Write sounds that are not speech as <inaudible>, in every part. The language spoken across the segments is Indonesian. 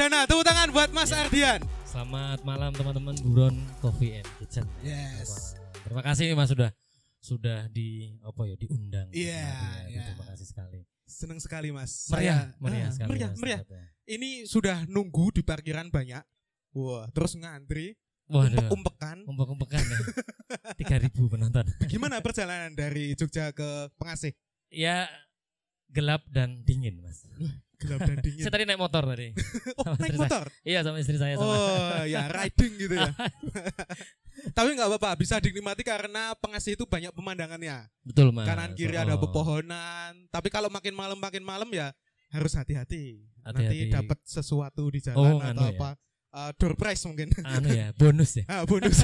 Triwardana. Tepuk tangan buat Mas Ya. Ardian. Selamat malam teman-teman Buron Coffee and Kitchen. Yes. Terima kasih nih Mas sudah sudah di apa ya diundang. Iya, ya. iya. Terima kasih sekali. Seneng sekali Mas. Meriah, Saya- meriah ah, sekali. Meriah, Mas, meriah. Ini sudah nunggu di parkiran banyak. Wah, terus ngantri, Waduh. umpek-umpekan. Umpek-umpekan ya. <laughs> 3000 penonton. Gimana perjalanan dari Jogja ke Pengasih? Ya gelap dan dingin, Mas. Gelap dan dingin. Saya tadi naik motor tadi. <laughs> Oh, sama naik istri saya. motor. Iya sama istri saya sama. Oh, ya riding gitu ya. <laughs> Tapi nggak apa-apa, bisa dinikmati karena Pengasih itu banyak pemandangannya. Betul, Mas. Kanan kiri ada Oh. pepohonan. Tapi kalau makin malam makin malam ya harus hati-hati. Nanti dapat sesuatu di jalan Oh, atau anu ya. Eh, door prize mungkin. Anu ya, bonus ya. <laughs> Ah, bonus.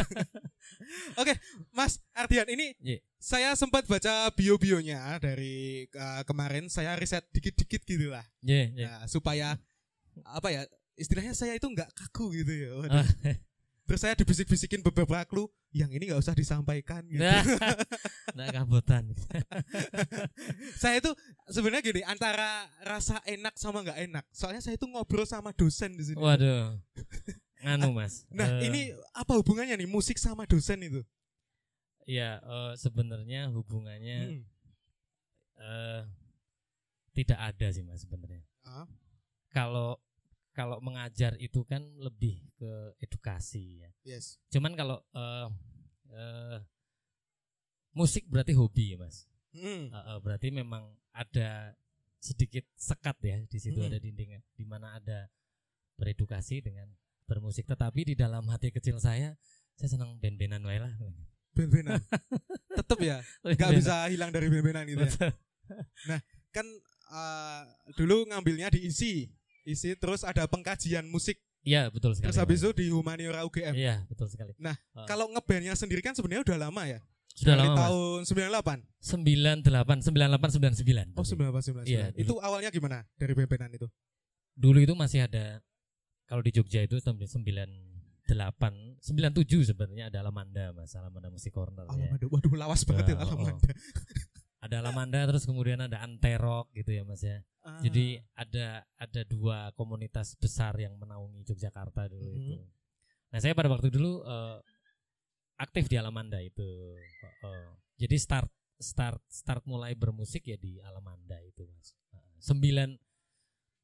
<laughs> Oke, Mas Ardian ini Iya. saya sempat baca bio-bionya dari eh, kemarin. Saya riset dikit-dikit gitu lah. Iya, iya. Nah, supaya apa ya istilahnya saya itu nggak kaku gitu ya. Ah. Terus saya dibisik-bisikin beberapa clue yang ini nggak usah disampaikan gitu. Nggak <laughs> kabutan. <laughs> saya itu sebenarnya gini antara rasa enak sama nggak enak. Soalnya saya itu ngobrol sama dosen di sini. Waduh. Nganu, Mas. Nah Eh, ini apa hubungannya nih musik sama dosen itu? ya eh, sebenarnya hubungannya Hmm. eh tidak ada sih Mas sebenarnya. Ah. Kalau kalau mengajar itu kan lebih ke edukasi ya. Yes. Cuman kalau eh eh, musik berarti hobi ya, Mas. Hmm. Eh, eh, berarti memang ada sedikit sekat ya di situ Hmm. ada dinding di mana ada beredukasi dengan bermusik tetapi di dalam hati kecil saya saya senang band-bandan wae lah. Ben-benan. <laughs> Tetep ya, nggak Band-bandan. bisa hilang dari ben-benan gitu ya. Betul. Kan eh, dulu ngambilnya di isi, terus ada pengkajian musik. Iya, betul sekali. Terus habis itu di Humaniora UGM. Iya, betul sekali. Ah. Kalau ngebandnya sendiri kan sebenarnya udah lama ya. Sudah Dari lama tahun 98. 98 98 99. Oh, Iya, 98 99. dulu. Itu awalnya gimana dari ben-benan itu? Dulu itu masih ada kalau di Jogja itu tahun 98 97 sebenarnya ada Alamanda Mas, Alamanda Musik Corner ya. Alamanda. Waduh, lawas banget ya Oh, oh. Ada Alamanda terus kemudian ada Anterok gitu ya Mas ya. Ah. Jadi ada ada dua komunitas besar yang menaungi Yogyakarta dulu Mhm. itu. Nah, saya pada waktu dulu eh, aktif di Alamanda itu. Oh, oh. Jadi start start start mulai bermusik ya di Alamanda itu, Mas. Sembilan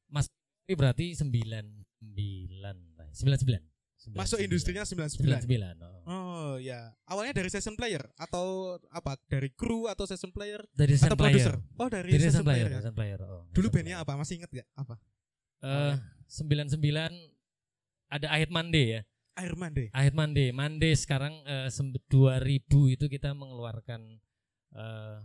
Mas ini berarti sembilan sembilan lah. sembilan sembilan. Masuk industrinya 99. 99. Oh. Oh ya, awalnya dari session player atau apa? Dari kru atau session player Dari atau session player. produser? Oh dari, Dari session session player, player. ya. session player. Oh, Dulu bandnya player. apa? Masih inget gak? Apa? Eh, sembilan sembilan ada Ahit Mande ya. Air Mande. Ahit Mande, Mande sekarang eh, sem- 2000 itu kita mengeluarkan eh,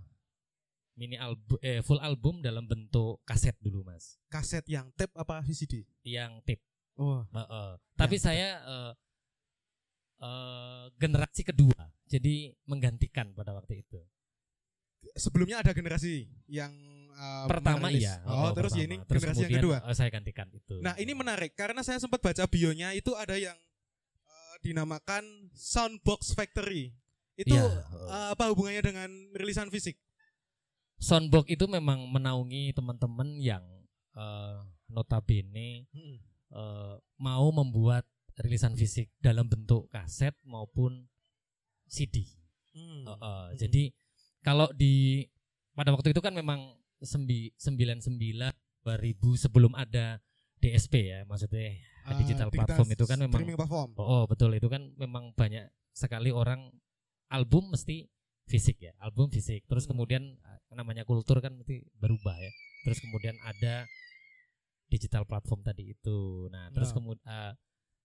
mini album eh, full album dalam bentuk kaset dulu Mas. Kaset yang tape apa VCD? Yang tip. Oh. Heeh. Tapi Ya, saya eh, eh, generasi kedua. Jadi menggantikan pada waktu itu. Sebelumnya ada generasi yang uh, pertama merilis. iya. Oh, terus pertama. ya ini Terus generasi yang kedua. eh, saya gantikan itu. Nah, ini menarik karena saya sempat baca bionya itu ada yang uh, dinamakan Soundbox Factory. Itu Iya. uh, apa hubungannya dengan rilisan fisik? Soundbox itu memang menaungi teman-teman yang eh, notabene eh, mau membuat rilisan fisik dalam bentuk kaset maupun CD. Hmm. Eh, eh, Jadi kalau di pada waktu itu kan memang sembi, 99 2000 sebelum ada DSP ya maksudnya Ah, digital platform itu kan memang platform. oh, oh, betul itu kan memang banyak sekali orang album mesti fisik ya album fisik terus Hmm. kemudian eh, namanya kultur kan mesti berubah ya terus kemudian ada digital platform tadi itu nah terus Nah. kemudian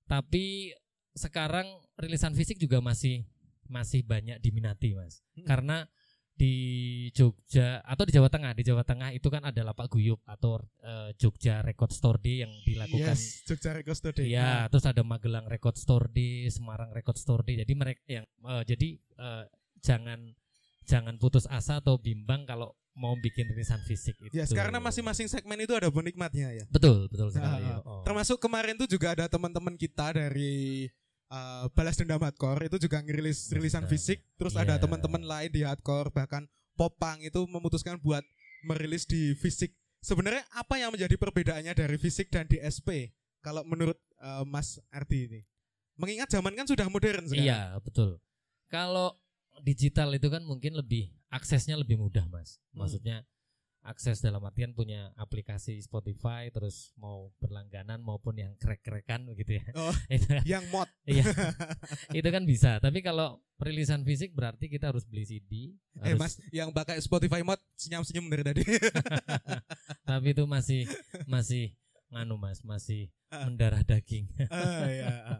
tapi sekarang rilisan fisik juga masih masih banyak diminati mas Hmm. karena di Jogja atau di Jawa Tengah di Jawa Tengah itu kan ada lapak guyup atau eh, Jogja Record Store Day yang dilakukan Yes, Jogja Record Store Day. Iya, terus ada Magelang Record Store Day, Semarang Record Store Day. Jadi mereka yang eh, jadi eh, jangan jangan putus asa atau bimbang kalau mau bikin rilisan fisik itu. Yes, karena masing-masing segmen itu ada penikmatnya ya. betul betul sekali. Ah, Oh. Termasuk kemarin tuh juga ada teman-teman kita dari uh, Balas Dendam Hardcore itu juga ngerilis rilisan fisik. Terus ada Iya. teman-teman lain di hardcore bahkan Popang itu memutuskan buat merilis di fisik sebenarnya apa yang menjadi perbedaannya dari fisik dan DSP kalau menurut eh, Mas Ardi ini? Mengingat zaman kan sudah modern sekarang. Iya, betul. Kalau digital itu kan mungkin lebih aksesnya lebih mudah, Mas. Hmm. Maksudnya akses dalam artian punya aplikasi Spotify terus mau berlangganan maupun yang krek-krekan begitu ya. Oh. <laughs> itu, Yang mod. <laughs> iya. itu kan bisa. Tapi kalau perilisan fisik berarti kita harus beli CD. Eh harus- Mas, yang pakai Spotify mod senyum-senyum dari tadi. <laughs> tapi itu masih masih nganu Mas, masih Ah. mendarah daging. Iya, ah, ah.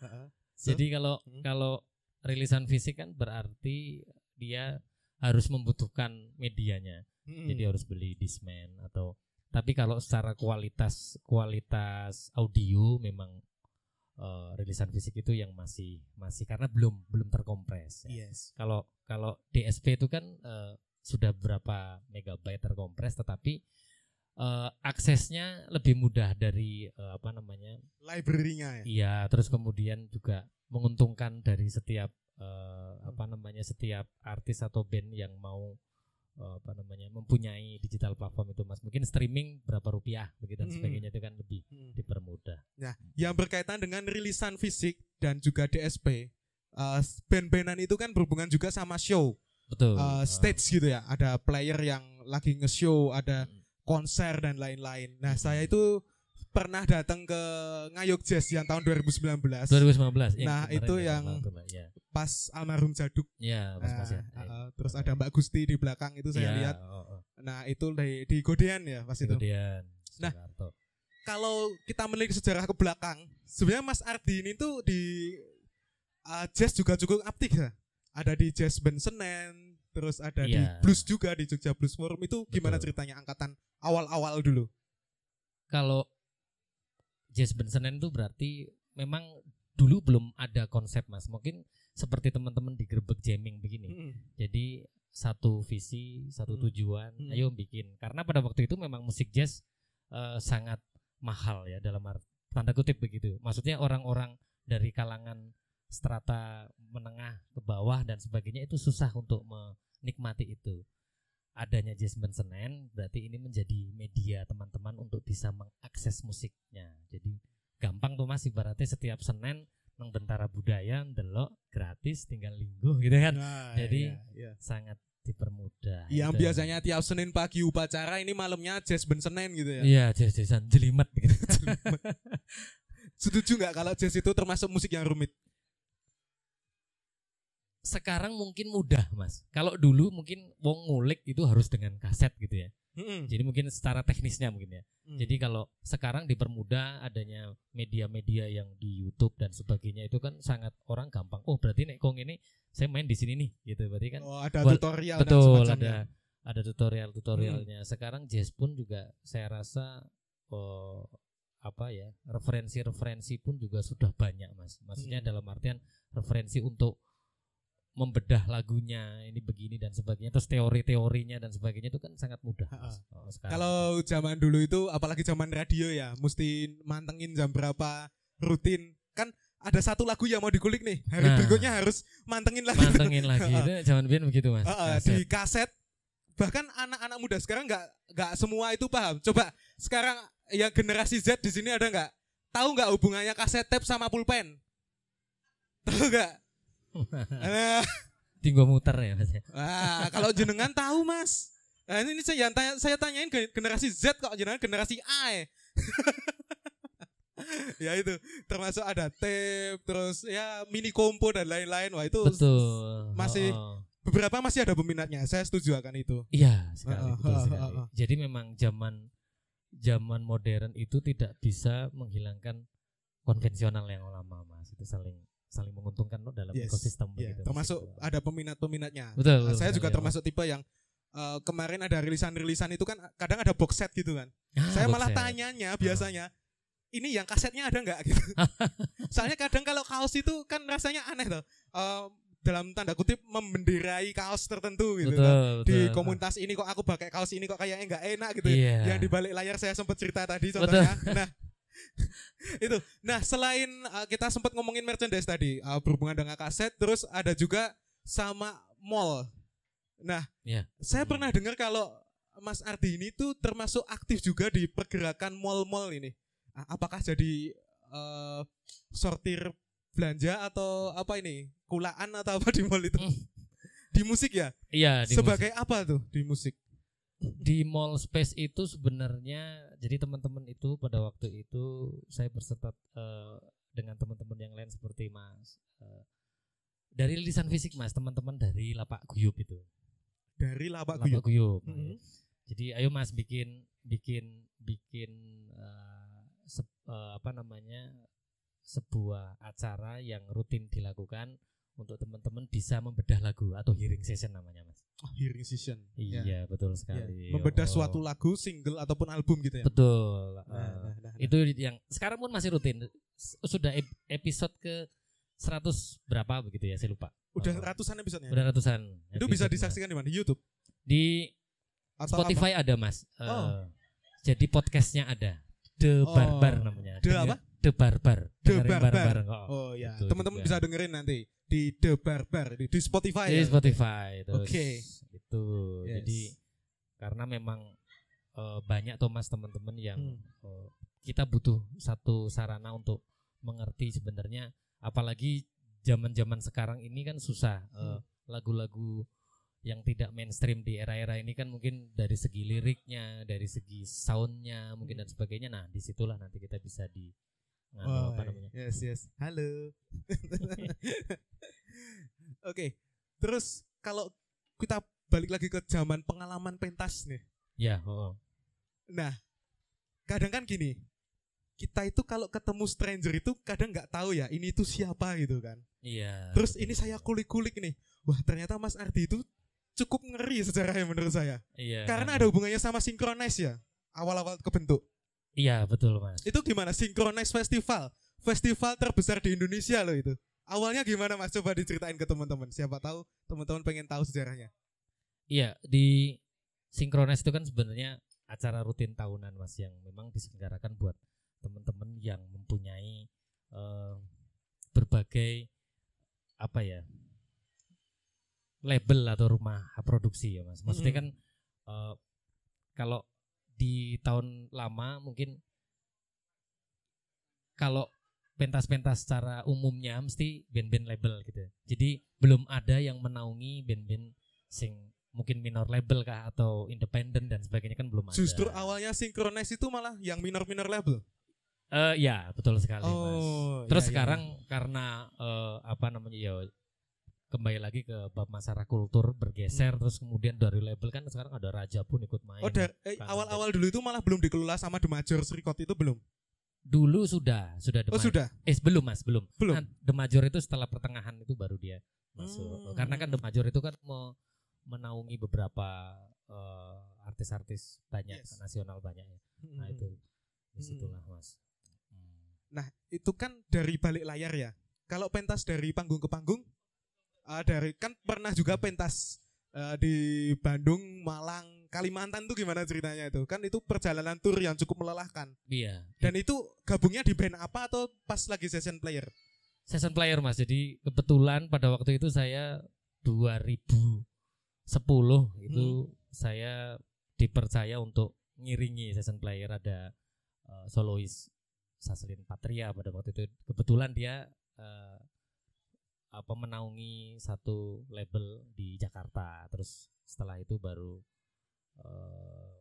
Ah, ah. So? Jadi kalau Hmm. kalau rilisan fisik kan berarti dia harus membutuhkan medianya. Mm-mm. Jadi harus beli Discman atau tapi kalau secara kualitas kualitas audio memang eh, rilisan fisik itu yang masih masih karena belum belum terkompres. ya. Yes. Kalau kalau DSP itu kan eh, sudah berapa megabyte terkompres tetapi eh, aksesnya lebih mudah dari eh, apa namanya Library-nya ya. Iya, terus kemudian juga menguntungkan dari setiap eh, apa namanya setiap artis atau band yang mau eh, apa namanya mempunyai digital platform itu mas. Mungkin streaming berapa rupiah begitu dan Mm-mm. sebagainya itu kan lebih Mm. dipermudah. Nah, yang berkaitan dengan rilisan fisik dan juga DSP, eh, band-bandan itu kan berhubungan juga sama show, Betul. eh, stage gitu ya. Ada player yang lagi nge-show, ada konser dan lain-lain. Nah, saya itu pernah datang ke Ngayog Jazz yang tahun 2019 2019. Nah, kemarin itu ya, yang- ya, pas almarhum Jaduk. ya Mas Mas ya. Ah, ah, terus ada Mbak Gusti di belakang itu saya Iya, lihat. oh, oh. Nah, itu di, di Godean ya pas itu. Kemudian Nah, Soekarto. kalau kita melihat sejarah ke belakang, sebenarnya Mas Ardi ini tuh di uh, jazz juga cukup aktif ya. Ada di Jazz Band Senen, terus ada di Iya. blues juga di Jogja Blues Forum. Itu gimana Betul. ceritanya angkatan awal-awal dulu? kalau jazz band Senen itu berarti memang dulu belum ada konsep mas. Mungkin seperti teman-teman di gerbek jamming begini. Mm-mm. jadi satu visi satu tujuan Hmm. ayo bikin. Karena pada waktu itu memang musik jazz eh, sangat mahal ya dalam art, tanda kutip begitu. Maksudnya orang-orang dari kalangan strata menengah ke bawah dan sebagainya itu susah untuk menikmati itu adanya jazz Senen berarti ini menjadi media teman-teman untuk bisa mengakses musiknya jadi gampang tuh mas ibaratnya setiap Senin nang Bentara Budaya ndelok gratis tinggal lingguh gitu kan Nah, Jadi- iya, iya. sangat dipermudah yang Itu. biasanya tiap Senin pagi upacara ini malamnya Jazz Band Senen gitu ya. iya jazz-jazzan jelimet <laughs> gitu Setuju nggak kalau jazz itu termasuk musik yang rumit? Sekarang mungkin mudah mas kalau dulu mungkin wong ngulik itu harus dengan kaset gitu ya Mm-mm. jadi mungkin secara teknisnya mungkin ya Mm. Jadi kalau sekarang dipermudah adanya media-media yang di YouTube dan sebagainya itu kan sangat orang gampang. Oh berarti nek kong ini saya main di sini nih, gitu. Berarti kan oh, ada Wal- tutorial dan betul semacamnya. ada ada tutorial-tutorialnya. Sekarang jazz pun juga saya rasa oh, apa ya referensi-referensi pun juga sudah banyak mas. Maksudnya Hmm. dalam artian referensi untuk membedah lagunya ini begini dan sebagainya terus teori-teorinya dan sebagainya itu kan sangat mudah. Oh, sekarang. Kalau zaman dulu itu apalagi zaman radio ya, mesti mantengin jam berapa rutin. Kan ada satu lagu yang mau dikulik nih. Hari Nah. berikutnya harus mantengin lagi. mantengin lagi itu jangan biar begitu mas Heeh, Kaset. di kaset. Bahkan anak-anak muda sekarang nggak nggak semua itu paham. Coba sekarang yang generasi Z di sini ada nggak? Tahu nggak hubungannya kaset tape sama pulpen? Tahu nggak? <laughs> Tinggal muter ya mas ya. Wah, kalau jenengan tahu mas. Nah, ini saya tanya, saya tanyain ke generasi Z kok jenengan generasi A. ya. <laughs> ya itu. Termasuk ada tape terus ya mini kompo dan lain-lain. Wah itu betul. masih- Oh, beberapa masih ada peminatnya. Saya setuju akan itu. Iya sekali. Betul sekali. jadi memang zaman zaman modern itu tidak bisa menghilangkan konvensional yang lama mas. Itu saling saling menguntungkan loh dalam Yes, ekosistem ya, begitu, Mas. termasuk ada peminat-peminatnya betul, Nah, betul saya juga ya, termasuk tipe yang eh, kemarin ada rilisan-rilisan itu kan kadang ada box set gitu kan. Ah, saya malah set. tanyanya biasanya ini yang kasetnya ada nggak gitu <laughs> soalnya kadang kalau kaos itu kan rasanya aneh tuh Eh, dalam tanda kutip membenderai kaos tertentu gitu betul, kan. betul. di komunitas ini kok aku pakai kaos ini kok kayaknya nggak enak gitu Iya. yang di balik layar saya sempat cerita tadi contohnya nah <laughs> itu nah selain eh, kita sempat ngomongin merchandise tadi eh, berhubungan dengan kaset terus ada juga sama mall nah Iya. saya Hmm. pernah dengar kalau Mas Ardi ini tuh termasuk aktif juga di pergerakan mall-mall ini. Apakah jadi eh, sortir belanja atau apa ini? Kulaan atau apa di mall itu? Hmm. di musik ya? Iya, di Sebagai apa tuh di musik? Di mall space itu sebenarnya jadi teman-teman itu pada waktu itu saya berserta eh, dengan teman-teman yang lain seperti Mas eh, dari lisan fisik Mas teman-teman dari lapak guyup itu Dari Lapak lapak Guyup. guyup Mhm. jadi ayo Mas bikin bikin bikin eh, se- eh, apa namanya sebuah acara yang rutin dilakukan untuk teman-teman bisa membedah lagu atau hearing session namanya Mas hearing session. iya Ya. betul Ya. sekali Membedah Oh. suatu lagu, single ataupun album gitu ya. Betul. Nah, eh, nah, nah, nah. itu yang sekarang pun masih rutin. Sudah ep- episode ke 100 berapa begitu ya, saya lupa. Udah Oh, ratusan episodenya. udah ratusan. Itu bisa disaksikan di mana? Di YouTube Di atau Spotify ada, Mas. Eh, Oh. Jadi podcastnya ada. The Oh. Barbar namanya. The apa? The Barbar. The Dengerin Barbar. kok. apa? Oh ya, Itu teman-teman bisa dengerin nanti di The Barbar di, di Spotify. Di ya? Spotify. Oke. Itu. Yes. Jadi karena memang eh, banyak Thomas teman-teman yang Hmm. eh, kita butuh satu sarana untuk mengerti sebenarnya apalagi zaman-zaman sekarang ini kan susah eh, Hmm. lagu-lagu yang tidak mainstream di era-era ini kan mungkin dari segi liriknya, dari segi soundnya mungkin dan sebagainya. Nah di situlah nanti kita bisa di Oh, apa namanya? Yes, yes. Halo. <laughs> Oke. Terus kalau kita balik lagi ke zaman pengalaman pentas nih. Ya, oh, Nah, kadang kan gini. Kita itu kalau ketemu stranger itu kadang nggak tahu ya ini itu siapa gitu kan. iya. Terus ini saya kulik-kulik nih. Wah, ternyata Mas Ardi itu cukup ngeri sejarahnya menurut saya. iya. Karena ada hubungannya sama Synchronize ya. Awal-awal kebentuk. Iya betul mas. Itu gimana Synchronize Festival? Festival terbesar di Indonesia loh itu. Awalnya gimana Mas? Coba diceritain ke teman-teman. Siapa tahu teman-teman pengen tahu sejarahnya. Iya di Synchronize itu kan sebenarnya acara rutin tahunan mas yang memang diselenggarakan buat teman-teman yang mempunyai eh, berbagai apa ya label atau rumah produksi ya mas. Maksudnya kan eh, kalau di tahun lama mungkin kalau pentas-pentas secara umumnya mesti band-band label gitu. ya. Jadi belum ada yang menaungi band-band sing mungkin minor label kah atau independen dan sebagainya kan belum ada. Justru awalnya Synchronize itu malah yang minor-minor label. Eh ya, betul sekali, Mas. Oh, Terus iya, iya, sekarang karena eh, apa namanya ya kembali lagi ke bab masalah kultur bergeser terus kemudian dari label kan sekarang ada raja pun ikut main. Hmm. Oh, eh, Kangen awal-awal dulu itu malah belum dikelola sama The Majors Record itu belum. Dulu sudah, sudah The Oh, Major. sudah. Eh belum Mas, belum. Belum. Nah, The Major itu setelah pertengahan itu baru dia masuk. Hmm. Karena kan The Major itu kan mau menaungi beberapa eh, artis-artis banyak Yes. nasional banyak ya. Nah Hmm. itu di situlah Mas. Hmm. Nah, itu kan dari balik layar ya. Kalau pentas dari panggung ke panggung, eh, dari kan pernah juga pentas eh, di Bandung, Malang, Kalimantan tuh gimana ceritanya itu? Kan itu perjalanan tour yang cukup melelahkan. Iya. Dan itu gabungnya di band apa atau pas lagi session player? Season player Mas. Jadi kebetulan pada waktu itu saya 2010 itu Hmm. saya dipercaya untuk ngiringi season player ada eh, solois Saslin Patria pada waktu itu kebetulan dia eh, apa menaungi satu label di Jakarta terus setelah itu baru eh,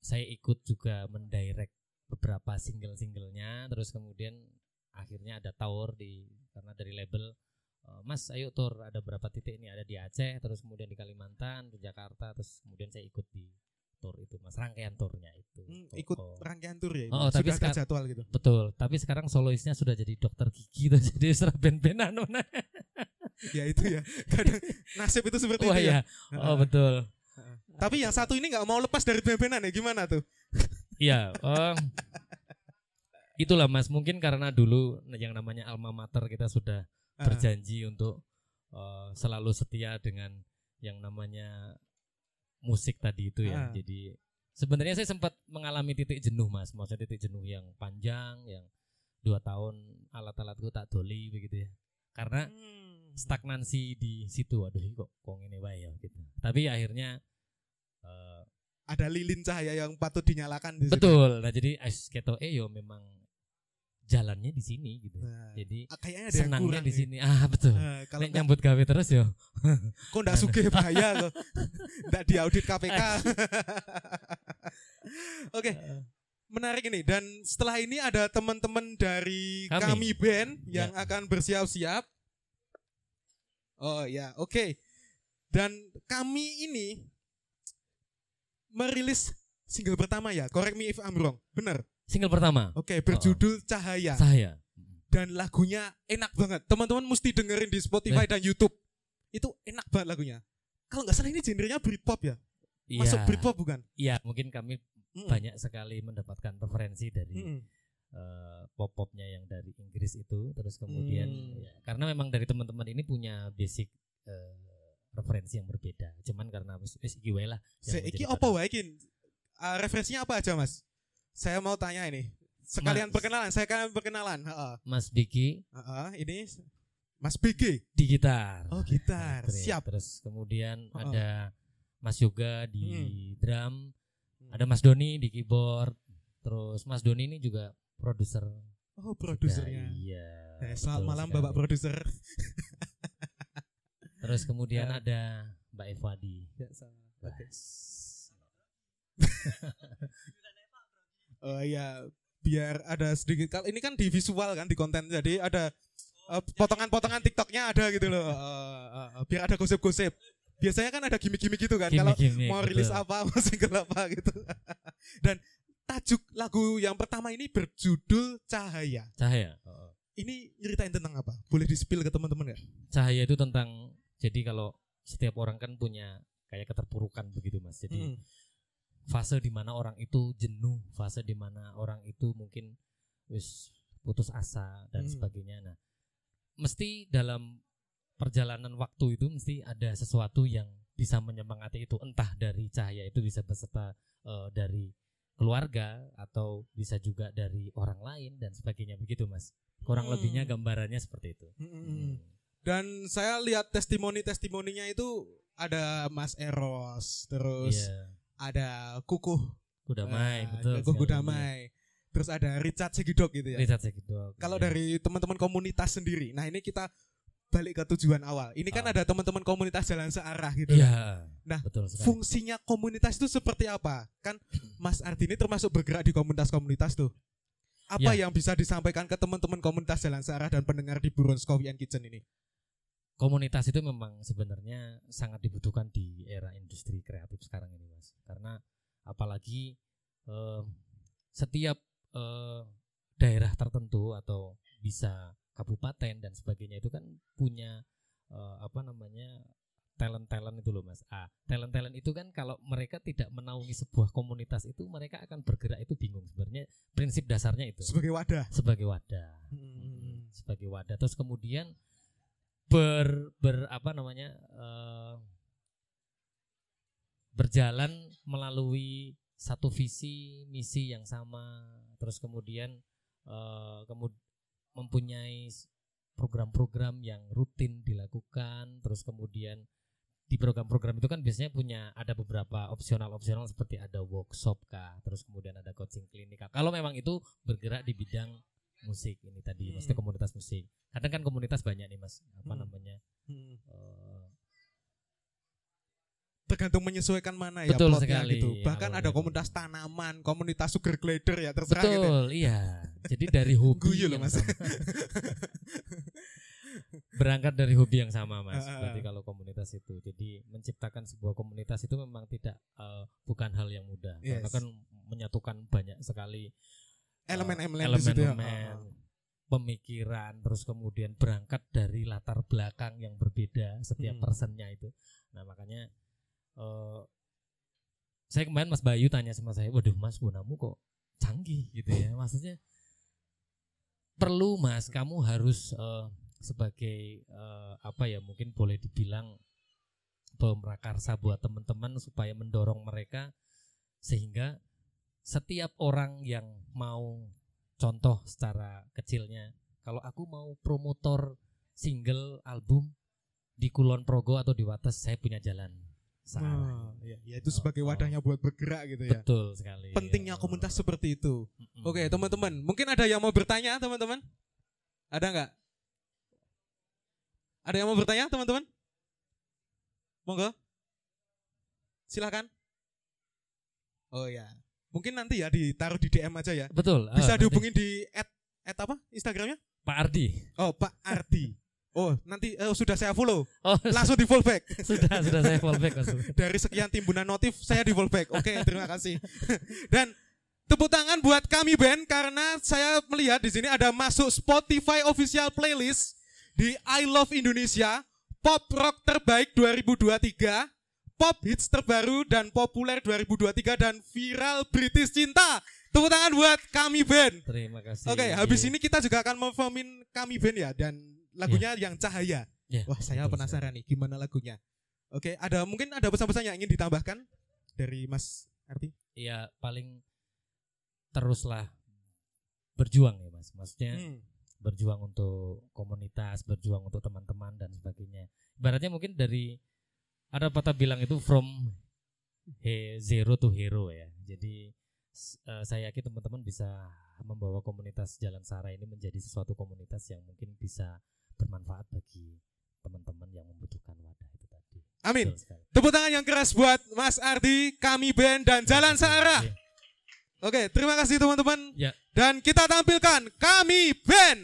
saya ikut juga mendirect beberapa single-singlenya terus kemudian akhirnya ada tour di karena dari label eh, Mas ayo tour ada berapa titik ini ada di Aceh terus kemudian di Kalimantan di Jakarta terus kemudian saya ikut di tour itu Mas rangkaian tournya itu Hmm, Oh, ikut oh. rangkaian tour ya? Oh, tapi ada sekar- jadwal gitu. betul tapi sekarang soloisnya sudah jadi dokter gigi tuh <laughs> jadi serah band-bandan ya itu ya. Kadang nasib itu seperti wah itu ya. ya oh betul Tapi yang satu ini nggak mau lepas dari band-bandan ya gimana tuh? Iya, em, itulah Mas. Mungkin karena dulu yang namanya alma mater kita sudah Ah, berjanji untuk eh, selalu setia dengan yang namanya musik tadi itu ya. Jadi sebenarnya saya sempat mengalami titik jenuh Mas. Maksudnya titik jenuh yang panjang, yang dua tahun alat-alatku tak doli begitu ya. Karena hmm. stagnansi di situ. Aduh, kok kok ini ya gitu. Tapi akhirnya eh, ada lilin cahaya yang patut dinyalakan di. Betul. Nah, jadi Ais Keto E yo memang jalannya di sini gitu. Nah, Jadi ah, kayaknya ada yang senangnya kurang di sini. Ah, betul. Nah, kalau Nek nyambut gawe terus yo. <laughs> kok ndak sugih bahaya kok. <laughs> Ndak diaudit KPK. <laughs> Oke, menarik ini dan setelah ini ada teman-teman dari Kami. kami, band yang Ya. akan bersiap-siap. Oh ya, oke. Dan kami ini merilis single pertama ya. Correct me if I'm wrong. Bener. Single pertama. Oke, berjudul Cahaya Saya. dan lagunya enak banget. Teman-teman mesti dengerin di Spotify Eh. dan YouTube. Itu enak banget lagunya. Kalau nggak salah ini genrenya Britpop ya. Iya. Masuk Britpop bukan? Iya, mungkin kami Mm-mm. banyak sekali mendapatkan referensi dari Mm-mm. eh, pop-popnya yang dari Inggris itu terus kemudian Hmm. ya, karena memang dari teman-teman ini punya basic eh, referensi yang berbeda cuman karena wis wis iki wae lah Seiki pada- wae iki? Ah, referensinya apa aja, Mas? Saya mau tanya ini. Sekalian Mas. perkenalan, saya kalian perkenalan. Heeh. Mas Biki Heeh, ini Mas BG. di gitar Oh, gitar. Elektrik. Siap. terus kemudian Oh. ada Mas Yoga di Hmm. drum Hmm. ada Mas Doni di keyboard terus Mas Doni ini juga produser Oh, produsernya. iya Eh, selamat malam sekali. Bapak produser. <laughs> terus kemudian Ya. ada Mbak Eva di Ya, Oke. bass. <laughs> Oh iya, biar ada sedikit kalau ini kan di visual kan di konten jadi ada eh, potongan-potongan TikToknya ada gitu loh. Eh, eh, biar ada gosip-gosip. Biasanya kan ada gimmick-gimmick gitu kan kalau mau rilis betul. apa, mau single apa gitu. <laughs> Dan tajuk lagu yang pertama ini berjudul Cahaya. Cahaya. Oh. Ini nyeritain tentang apa? Boleh di-spill ke teman-teman ya? Cahaya itu tentang jadi kalau setiap orang kan punya kayak keterpurukan begitu Mas. Jadi Mm. fase di mana orang itu jenuh, fase di mana orang itu mungkin wis putus asa dan Hmm. sebagainya. Nah, mesti dalam perjalanan waktu itu mesti ada sesuatu yang bisa menyemangati itu, entah dari cahaya itu bisa beserta eh, dari keluarga atau bisa juga dari orang lain dan sebagainya begitu, Mas. Kurang Hmm. lebihnya gambarannya seperti itu. Mm, mm, mm. Hmm. Dan saya lihat testimoni-testimoninya itu ada Mas Eros, terus Iya. ada Kukuh Kudamai, Ah, betul. Kukuh sekali. Damai. Terus ada Richard Segidok gitu ya. Richard Segidok, Kalau iya. dari teman-teman komunitas sendiri, nah ini kita balik ke tujuan awal. Ini kan Ah. ada teman-teman komunitas jalan searah gitu. Iya. Nah, betul sekali. Fungsinya komunitas itu seperti apa? Kan Mas Ardi ini termasuk bergerak di komunitas-komunitas tuh. Apa Ya. yang bisa disampaikan ke teman-teman komunitas jalan searah dan pendengar di Burons Coffee and Kitchen ini? Komunitas itu memang sebenarnya sangat dibutuhkan di era industri kreatif sekarang ini mas. Karena apalagi eh, setiap eh, daerah tertentu atau bisa kabupaten dan sebagainya itu kan punya eh, apa namanya talent talent itu loh mas. Ah talent talent itu kan kalau mereka tidak menaungi sebuah komunitas itu mereka akan bergerak itu bingung. Sebenarnya prinsip dasarnya itu. Sebagai wadah. sebagai wadah. Hmm. sebagai wadah. Terus kemudian ber ber apa namanya eh, berjalan melalui satu visi misi yang sama. Terus kemudian eh, kemud mempunyai program-program yang rutin dilakukan. Terus kemudian di program-program itu kan biasanya punya ada beberapa opsional-opsional seperti ada workshop kah terus kemudian ada coaching klinik kah. Kalau memang itu bergerak di bidang musik ini tadi maksudnya Hmm. komunitas musik kadang kan komunitas banyak nih mas apa Hmm. namanya Hmm. eh, tergantung menyesuaikan mana ya Betul plotnya sekali, gitu. Bahkan awalnya ada itu. komunitas tanaman, komunitas sugar glider ya terserah gitu. ya. betul iya jadi dari hobi Guyu loh, Mas. berangkat dari hobi yang sama mas berarti kalau komunitas itu jadi menciptakan sebuah komunitas itu memang tidak eh, bukan hal yang mudah karena Yes. kan menyatukan banyak sekali Elemen-elemen di situ ya. elemen-elemen, pemikiran terus kemudian berangkat dari latar belakang yang berbeda setiap Hmm. personnya itu nah makanya eh saya kemarin Mas Bayu tanya sama saya waduh Mas gunamu kok canggih gitu ya maksudnya perlu Mas kamu harus eh, sebagai eh, apa ya mungkin boleh dibilang pemrakarsa buat teman-teman supaya mendorong mereka sehingga setiap orang yang mau contoh secara kecilnya kalau aku mau promotor single album di Kulon Progo atau di Wates saya punya jalan searah. Oh, ya, ya itu sebagai wadahnya buat bergerak gitu ya. Betul sekali. Pentingnya Ya. komunitas seperti itu. Mm-mm. Oke, teman-teman, mungkin ada yang mau bertanya, teman-teman? Ada nggak? Ada yang mau bertanya, teman-teman? Monggo. Silakan. Oh ya, mungkin nanti ya ditaruh di DM aja ya. Betul. ah, Bisa nanti dihubungin di at, at apa Instagramnya? Pak Ardi. Oh Pak Ardi. Oh nanti eh, sudah saya follow, Oh, <laughs> langsung di follow back. sudah sudah saya fallback Mas. <laughs> Dari sekian timbunan notif saya di follow back. Oke terima kasih. <laughs> Dan tepuk tangan buat kami band karena saya melihat di sini ada masuk Spotify official playlist di I Love Indonesia Pop Rock Terbaik 2023 Pop Hits Terbaru dan Populer 2023 dan Viral British Cinta. Tepuk tangan buat kami band. Terima kasih. Oke, habis Iya. ini kita juga akan memfomin kami band ya dan lagunya yang cahaya. Ya, Wah, saya betul penasaran nih gimana lagunya. Oke, ada mungkin ada pesan-pesan yang ingin ditambahkan dari Mas Arti? Iya, paling teruslah berjuang ya Mas. Maksudnya Hmm. berjuang untuk komunitas, berjuang untuk teman-teman dan sebagainya. Ibaratnya mungkin dari ada patah bilang itu from he, zero to hero ya. Jadi eh, saya yakin teman-teman bisa membawa komunitas Jalan Sara ini menjadi sesuatu komunitas yang mungkin bisa bermanfaat bagi teman-teman yang membutuhkan wadah itu tadi. Amin. Tepuk tangan yang keras buat Mas Ardi, kami band dan Jalan. Iya. Oke, terima kasih teman-teman. Ya. Dan kita tampilkan kami band.